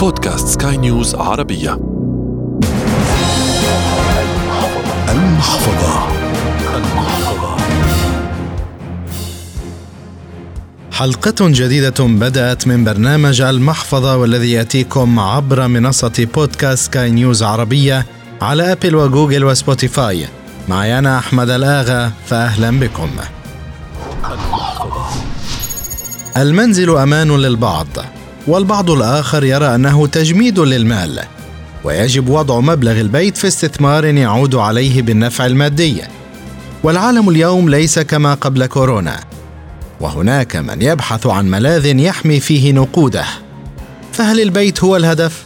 بودكاست سكاي نيوز عربية. المحفظة. المحفظة حلقة جديدة بدأت من برنامج المحفظة والذي يأتيكم عبر منصة بودكاست سكاي نيوز عربية على أبل وجوجل وسبوتيفاي. معي أنا أحمد الآغا فأهلا بكم. المنزل أمان للبعض. والبعض الآخر يرى أنه تجميد للمال ويجب وضع مبلغ البيت في استثمار يعود عليه بالنفع المادي. والعالم اليوم ليس كما قبل كورونا وهناك من يبحث عن ملاذ يحمي فيه نقوده. فهل البيت هو الهدف؟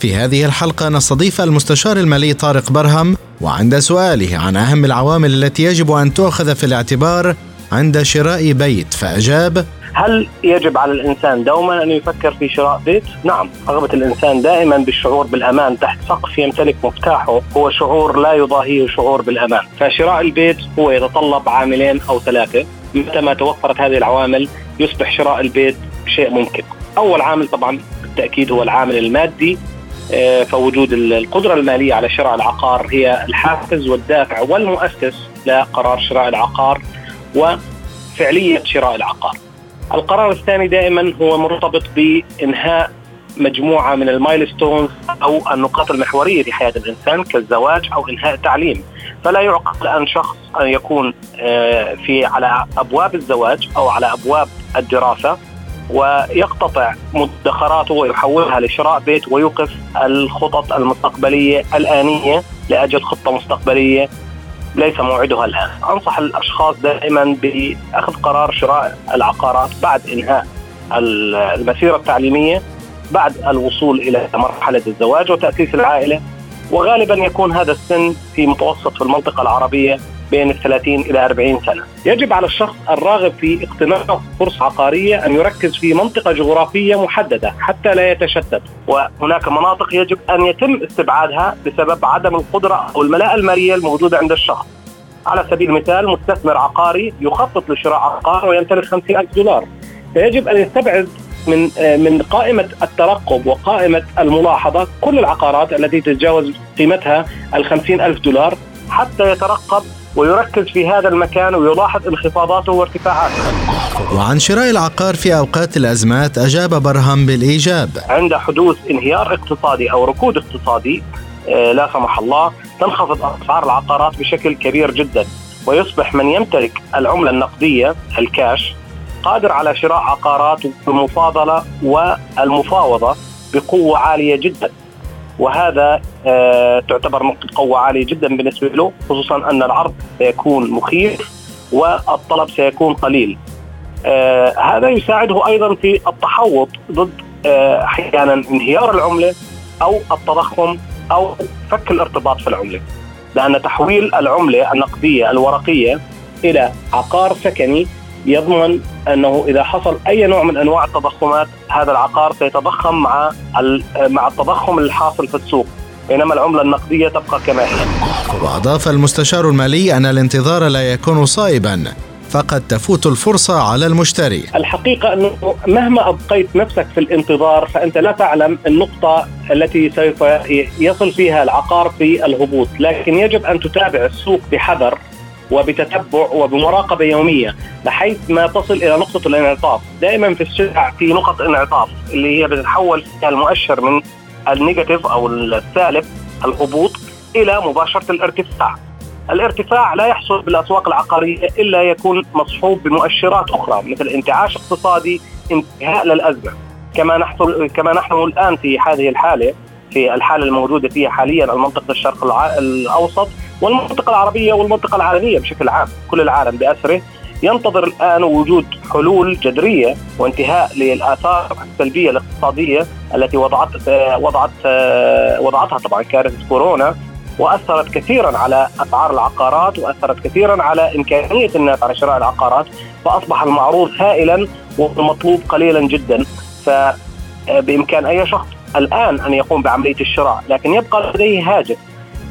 في هذه الحلقة نستضيف المستشار المالي طارق برهم وعند سؤاله عن أهم العوامل التي يجب أن تؤخذ في الاعتبار عند شراء بيت فأجاب هل يجب على الإنسان دوما أن يفكر في شراء بيت؟ نعم، رغبة الإنسان دائما بالشعور بالأمان تحت سقف يمتلك مفتاحه هو شعور لا يضاهيه شعور بالأمان، فشراء البيت هو يتطلب عاملين أو ثلاثة، متى ما توفرت هذه العوامل يصبح شراء البيت شيء ممكن. أول عامل طبعا بالتأكيد هو العامل المادي آه، فوجود القدرة المالية على شراء العقار هي الحافز والدافع والمؤسس لقرار شراء العقار وفعلية شراء العقار. القرار الثاني دائما هو مرتبط بإنهاء مجموعة من المايلستونز أو النقاط المحورية في حياة الإنسان كالزواج أو إنهاء التعليم فلا يعقل ان شخص أن يكون آه، في على أبواب الزواج أو على أبواب الدراسة ويقتطع مدخراته ويحولها لشراء بيت ويوقف الخطط المستقبلية الآنية لأجل خطة مستقبلية ليس موعدها الآن، أنصح الأشخاص دائما بأخذ قرار شراء العقارات بعد إنهاء المسيرة التعليمية بعد الوصول إلى مرحلة الزواج وتأسيس العائلة. وغالبا يكون هذا السن في متوسط في المنطقة العربية بين ال 30 إلى 40 سنة. يجب على الشخص الراغب في اقتناء فرصه عقارية أن يركز في منطقة جغرافية محددة حتى لا يتشتت، وهناك مناطق يجب أن يتم استبعادها بسبب عدم القدرة أو الملاءة المالية الموجودة عند الشخص. على سبيل المثال مستثمر عقاري يخطط لشراء عقار ويمتلك 50000 دولار فيجب أن يستبعد من من قائمة الترقب وقائمة الملاحظة كل العقارات التي تتجاوز قيمتها ال ألف دولار حتى يترقب ويركز في هذا المكان ويلاحظ انخفاضاته وارتفاعاته. وعن شراء العقار في أوقات الأزمات أجاب برهم بالإيجاب. عند حدوث انهيار اقتصادي أو ركود اقتصادي آه، لا سمح الله تنخفض أسعار العقارات بشكل كبير جدا ويصبح من يمتلك العملة النقدية الكاش قادر على شراء عقارات بالمفاضلة والمفاوضة بقوة عالية جدا. وهذا آه تعتبر نقطة قوة عالية جدا بالنسبة له خصوصا أن العرض سيكون مخيف والطلب سيكون قليل. آه هذا يساعده أيضا في التحوط ضد آه، أحيانا انهيار العملة أو التضخم أو فك الارتباط في العملة. لأن تحويل العملة النقدية الورقية إلى عقار سكني يضمن أنه إذا حصل أي نوع من أنواع التضخمات هذا العقار سيتضخم مع مع التضخم الحاصل في السوق. بينما العملة النقدية تبقى كما هي. وأضاف المستشار المالي أن الانتظار لا يكون صائبا فقد تفوت الفرصة على المشتري. الحقيقة أنه مهما أبقيت نفسك في الانتظار فأنت لا تعلم النقطة التي سوف يصل فيها العقار في الهبوط. لكن يجب أن تتابع السوق بحذر. وبتتبع وبمراقبة يومية بحيث ما تصل إلى نقطة الانعطاف، دائما في السلع في نقط انعطاف اللي هي بتتحول فيها المؤشر من النيجاتيف أو السالب الهبوط إلى مباشرة الارتفاع. الارتفاع لا يحصل بالأسواق العقارية إلا يكون مصحوب بمؤشرات أخرى مثل انتعاش اقتصادي، انتهاء للأزمة. كما نحصل كما نحن الآن في هذه الحالة في الحالة الموجودة فيها حاليا المنطقة الشرق الأوسط والمنطقة العربية والمنطقة العالمية بشكل عام، كل العالم بأسره ينتظر الآن وجود حلول جذرية وانتهاء للآثار السلبية الاقتصادية التي وضعت وضعت وضعتها طبعا كارثة كورونا وأثرت كثيرا على أسعار العقارات وأثرت كثيرا على إمكانية الناس على شراء العقارات فأصبح المعروض هائلا والمطلوب قليلا جدا. فبامكان أي شخص الآن أن يقوم بعملية الشراء لكن يبقى لديه هاجس.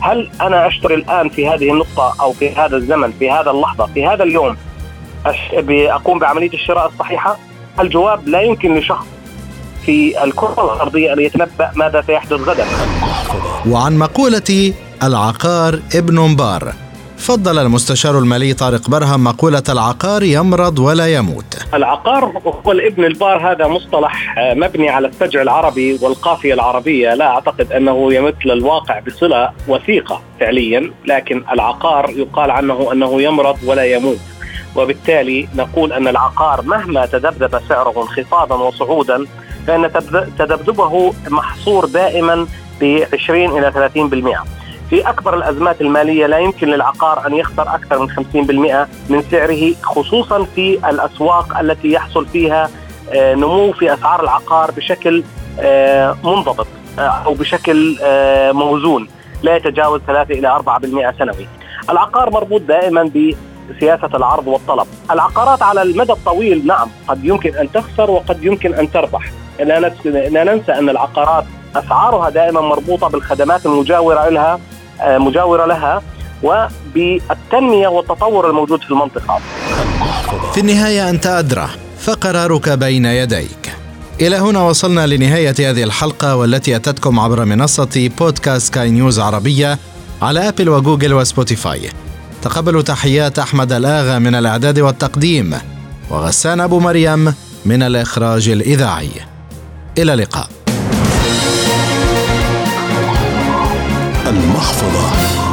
هل أنا أشتري الآن في هذه النقطة أو في هذا الزمن في هذا اللحظة في هذا اليوم أقوم بعملية الشراء الصحيحة؟ الجواب لا يمكن لشخص في الكرة الأرضية أن يتنبأ ماذا سيحدث غدا. وعن مقولة العقار ابن مبار فضل المستشار المالي طارق برهم مقولة العقار يمرض ولا يموت العقار هو الابن البار هذا مصطلح مبني على السجع العربي والقافية العربية. لا أعتقد أنه يمثل الواقع بصلة وثيقة فعليا لكن العقار يقال عنه أنه يمرض ولا يموت. وبالتالي نقول أن العقار مهما تذبذب سعره انخفاضا وصعودا فإن تذبذبه محصور دائما ب 20 إلى 30% في أكبر الأزمات المالية لا يمكن للعقار أن يخسر أكثر من 50% من سعره خصوصا في الأسواق التي يحصل فيها آه، نمو في أسعار العقار بشكل آه، منضبط آه، أو بشكل موزون لا يتجاوز 3 إلى 4% سنوي. العقار مربوط دائما بسياسة العرض والطلب. العقارات على المدى الطويل نعم قد يمكن أن تخسر وقد يمكن أن تربح. لا ننسى أن العقارات أسعارها دائما مربوطة بالخدمات المجاورة لها مجاورة لها وبالتنمية والتطور الموجود في المنطقة. في النهاية أنت أدرى فقرارك بين يديك. إلى هنا وصلنا لنهاية هذه الحلقة والتي أتتكم عبر منصة بودكاست سكاي نيوز عربية على أبل وجوجل وسبوتيفاي. تقبلوا تحيات أحمد الآغا من الإعداد والتقديم وغسان أبو مريم من الإخراج الإذاعي. إلى اللقاء. المحفظة.